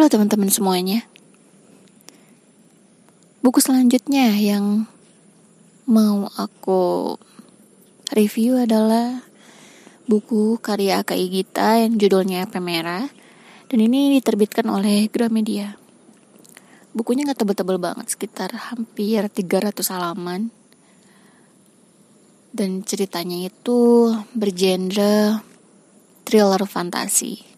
Halo teman-teman semuanya. Buku selanjutnya yang mau aku review adalah buku karya Akai Gita yang judulnya Pemera dan ini diterbitkan oleh Gramedia. Bukunya nggak tebel-tebel banget, sekitar hampir 300 halaman. Dan ceritanya itu bergenre thriller fantasi.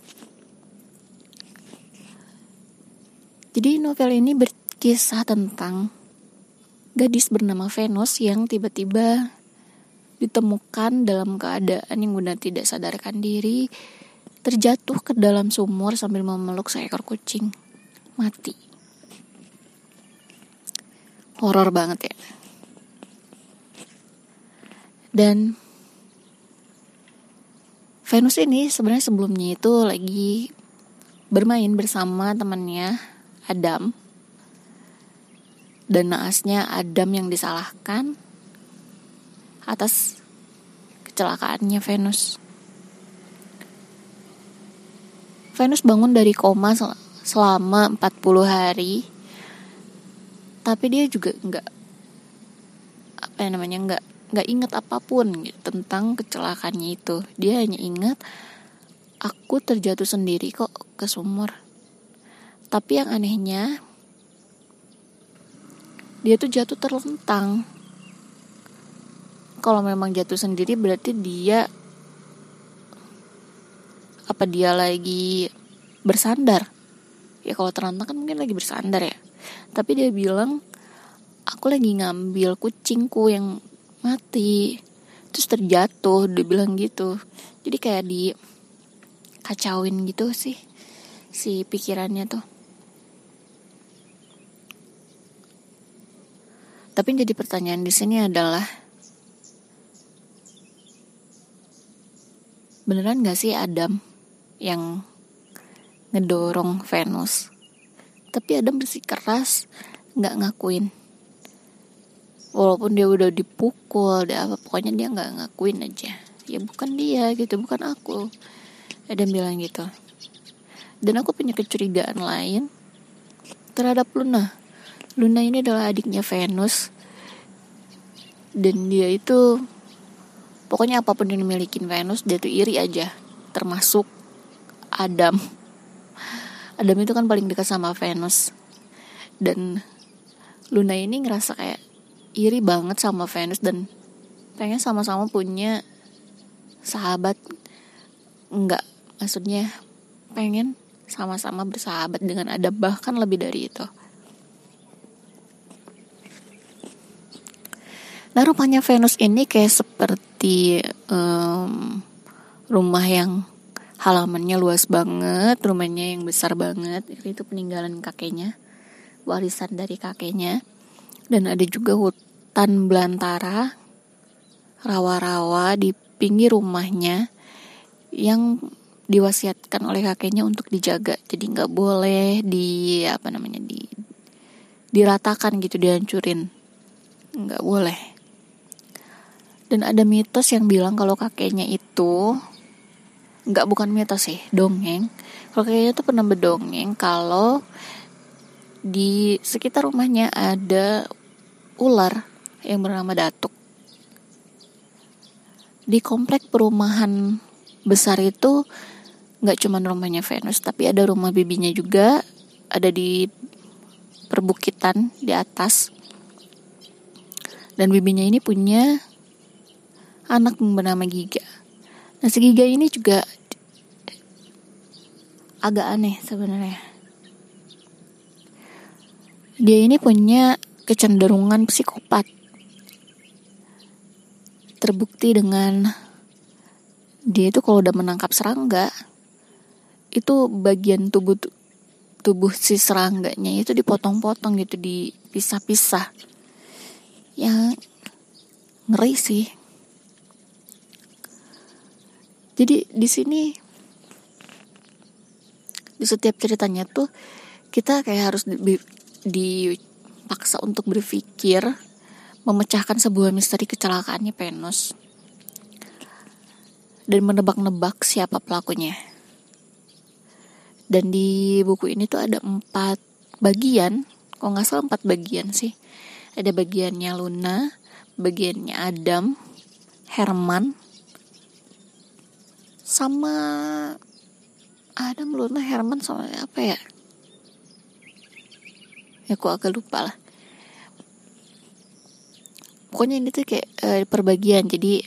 Jadi novel ini berkisah tentang gadis bernama Venus yang tiba-tiba ditemukan dalam keadaan yang benar tidak sadarkan diri, terjatuh ke dalam sumur sambil memeluk seekor kucing mati. Horor banget ya. Dan Venus ini sebenarnya sebelumnya itu lagi bermain bersama temannya Adam. Dan naasnya Adam yang disalahkan atas kecelakaannya Venus. Venus bangun dari koma selama 40 hari. Tapi dia juga nggak apa yang namanya nggak nggak ingat apa pun gitu, tentang kecelakaannya itu. Dia hanya ingat aku terjatuh sendiri kok ke sumur tapi yang anehnya dia tuh jatuh terlentang. Kalau memang jatuh sendiri berarti dia apa dia lagi bersandar? Ya kalau terlentang kan mungkin lagi bersandar ya. Tapi dia bilang aku lagi ngambil kucingku yang mati terus terjatuh dia bilang gitu jadi kayak di kacauin gitu sih si pikirannya tuh Tapi jadi pertanyaan di sini adalah beneran gak sih Adam yang ngedorong Venus? Tapi Adam bersikeras nggak ngakuin. Walaupun dia udah dipukul, dia apa pokoknya dia nggak ngakuin aja. Ya bukan dia gitu, bukan aku. Adam bilang gitu. Dan aku punya kecurigaan lain terhadap Luna Luna ini adalah adiknya Venus. Dan dia itu pokoknya apa pun yang dimiliki Venus dia tuh iri aja. Termasuk Adam. Adam itu kan paling dekat sama Venus. Dan Luna ini ngerasa kayak iri banget sama Venus dan pengen sama-sama punya sahabat. Enggak maksudnya pengen sama-sama bersahabat dengan Adam bahkan lebih dari itu Nah rupanya Venus ini kayak seperti um, rumah yang halamannya luas banget, rumahnya yang besar banget. Itu peninggalan kakeknya, warisan dari kakeknya. Dan ada juga hutan belantara, rawa-rawa di pinggir rumahnya yang diwasiatkan oleh kakeknya untuk dijaga. Jadi nggak boleh di apa namanya di diratakan gitu dihancurin, nggak boleh dan ada mitos yang bilang kalau kakeknya itu nggak bukan mitos sih, dongeng. Kalau kakeknya itu pernah berdongeng kalau di sekitar rumahnya ada ular yang bernama Datuk. Di komplek perumahan besar itu nggak cuma rumahnya Venus, tapi ada rumah bibinya juga, ada di perbukitan di atas. Dan bibinya ini punya anak bernama Giga. Nah si Giga ini juga agak aneh sebenarnya. Dia ini punya kecenderungan psikopat. Terbukti dengan dia itu kalau udah menangkap serangga itu bagian tubuh tubuh si serangganya itu dipotong-potong gitu dipisah-pisah. Yang ngeri sih jadi di sini di setiap ceritanya tuh kita kayak harus dipaksa untuk berpikir memecahkan sebuah misteri kecelakaannya Venus. Dan menebak-nebak siapa pelakunya. dan di buku ini tuh ada empat bagian. Kok nggak salah empat bagian sih? Ada bagiannya Luna bagiannya Adam Herman sama Adam Luna Herman sama apa ya ya aku agak lupa lah pokoknya ini tuh kayak uh, perbagian jadi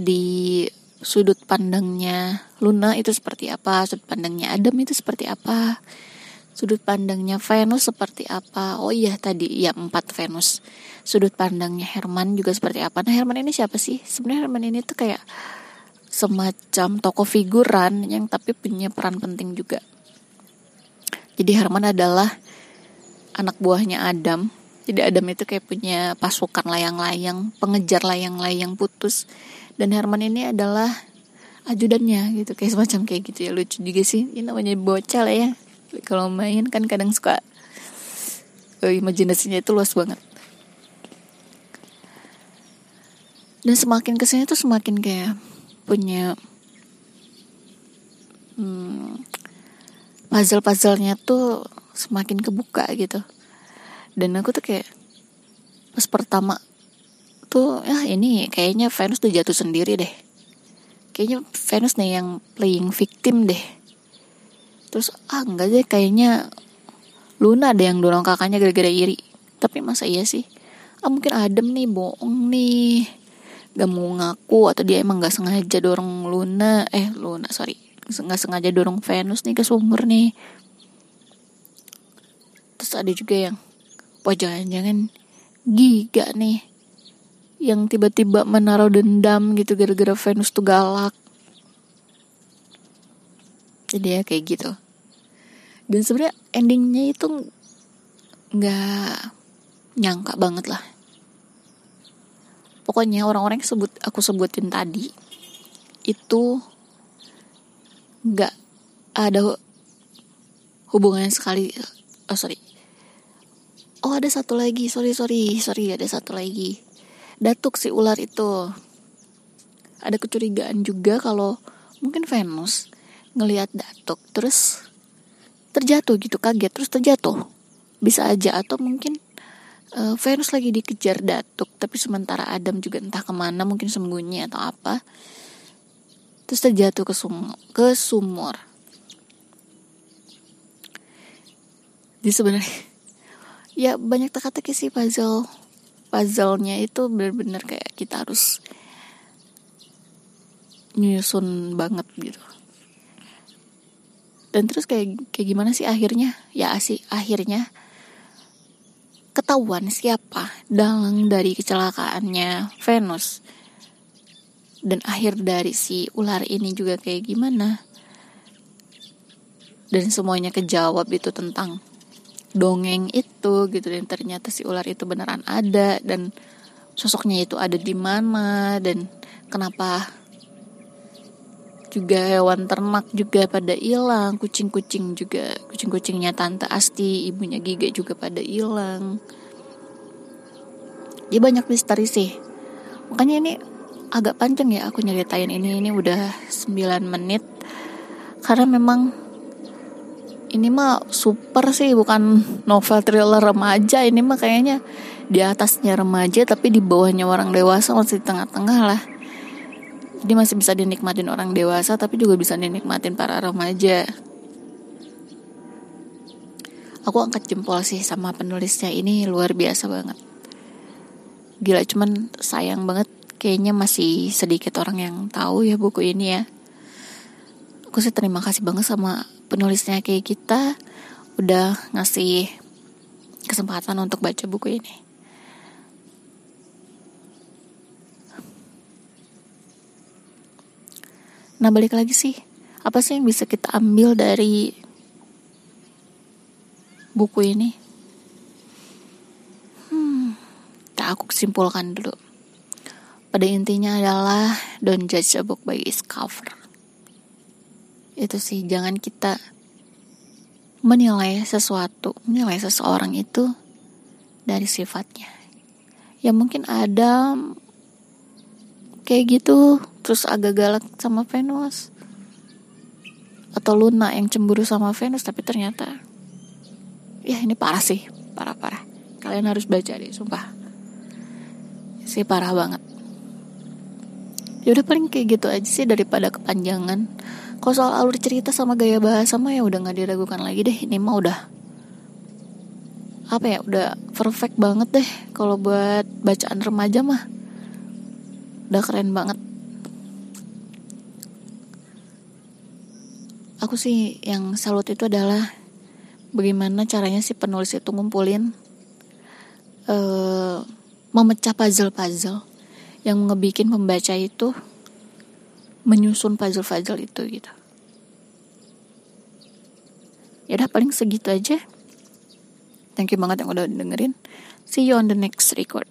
di sudut pandangnya Luna itu seperti apa, sudut pandangnya Adam itu seperti apa, sudut pandangnya Venus seperti apa. Oh iya tadi ya empat Venus. Sudut pandangnya Herman juga seperti apa. Nah Herman ini siapa sih? Sebenarnya Herman ini tuh kayak semacam tokoh figuran yang tapi punya peran penting juga. Jadi Herman adalah anak buahnya Adam. Jadi Adam itu kayak punya pasukan layang-layang, pengejar layang-layang putus dan Herman ini adalah ajudannya gitu kayak semacam kayak gitu ya lucu juga sih ini namanya bocah lah ya kalau main kan kadang suka oh, imajinasinya itu luas banget dan semakin ke sini tuh semakin kayak punya hmm, puzzle-puzzlenya tuh semakin kebuka gitu. Dan aku tuh kayak pas pertama tuh ya ini kayaknya Venus tuh jatuh sendiri deh. Kayaknya Venus nih yang playing victim deh. Terus ah enggak deh kayaknya Luna ada yang dorong kakaknya gara-gara iri. Tapi masa iya sih? Ah mungkin Adam nih bohong nih gak mau ngaku atau dia emang gak sengaja dorong Luna eh Luna sorry gak sengaja dorong Venus nih ke sumur nih. Terus ada juga yang wah jangan-jangan giga nih yang tiba-tiba menaruh dendam gitu gara-gara Venus tuh galak. Jadi ya kayak gitu. Dan sebenarnya endingnya itu nggak nyangka banget lah pokoknya orang-orang yang sebut aku sebutin tadi itu nggak ada hubungan sekali oh sorry. Oh ada satu lagi sorry sorry sorry ada satu lagi. Datuk si ular itu. Ada kecurigaan juga kalau mungkin Venus ngelihat datuk terus terjatuh gitu kaget terus terjatuh. Bisa aja atau mungkin uh, Venus lagi dikejar datuk tapi sementara Adam juga entah ke mana mungkin sembunyi atau apa. Terus terjatuh ke sum ke sumur. Di sebenarnya ya banyak teka-teki sih puzzle puzzle-nya itu benar-benar kayak kita harus nyusun banget gitu. Dan terus kayak kayak gimana sih akhirnya? Ya sih akhirnya ketahuan siapa dalang dari kecelakaannya Venus. Dan akhir dari si ular ini juga kayak gimana? Dan semuanya kejawab itu tentang dongeng itu gitu. Dan ternyata si ular itu beneran ada. Dan sosoknya itu ada di mana? Dan kenapa juga hewan ternak juga pada hilang kucing-kucing juga kucing-kucingnya tante Asti ibunya Giga juga pada hilang. Dia banyak misteri sih. Makanya ini agak panjang ya aku nyeritain ini. Ini udah 9 menit. Karena memang ini mah super sih bukan novel thriller remaja. Ini mah kayaknya di atasnya remaja tapi di bawahnya orang dewasa masih tengah-tengah lah jadi masih bisa dinikmatin orang dewasa tapi juga bisa dinikmatin para remaja. Aku angkat jempol sih sama penulisnya. Ini luar biasa banget. Gila cuman sayang banget. Kayaknya masih sedikit orang yang tahu ya buku ini ya. Aku sih terima kasih banget sama penulisnya kayak kita udah ngasih kesempatan untuk baca buku ini. Nah balik lagi sih, apa sih yang bisa kita ambil dari buku ini? Hmm, tak aku simpulkan dulu. Pada intinya adalah don't judge a book by its cover itu sih jangan kita menilai sesuatu menilai seseorang itu dari sifatnya ya mungkin ada kayak gitu terus agak galak sama Venus. Atau Luna yang cemburu sama Venus tapi ternyata ya ini parah sih parah parah kalian harus baca deh sumpah. Sih parah banget. Ya udah paling kayak gitu aja sih daripada kepanjangan. Kalau soal alur cerita sama gaya bahasa mah ya udah nggak diragukan lagi deh. Ini mah udah apa ya udah perfect banget deh. Kalau buat bacaan remaja mah udah keren banget aku sih yang salut itu adalah bagaimana caranya si penulis itu ngumpulin uh, memecah puzzle-puzzle yang ngebikin pembaca itu menyusun puzzle-puzzle itu gitu. Ya udah paling segitu aja. Thank you banget yang udah dengerin. See you on the next record.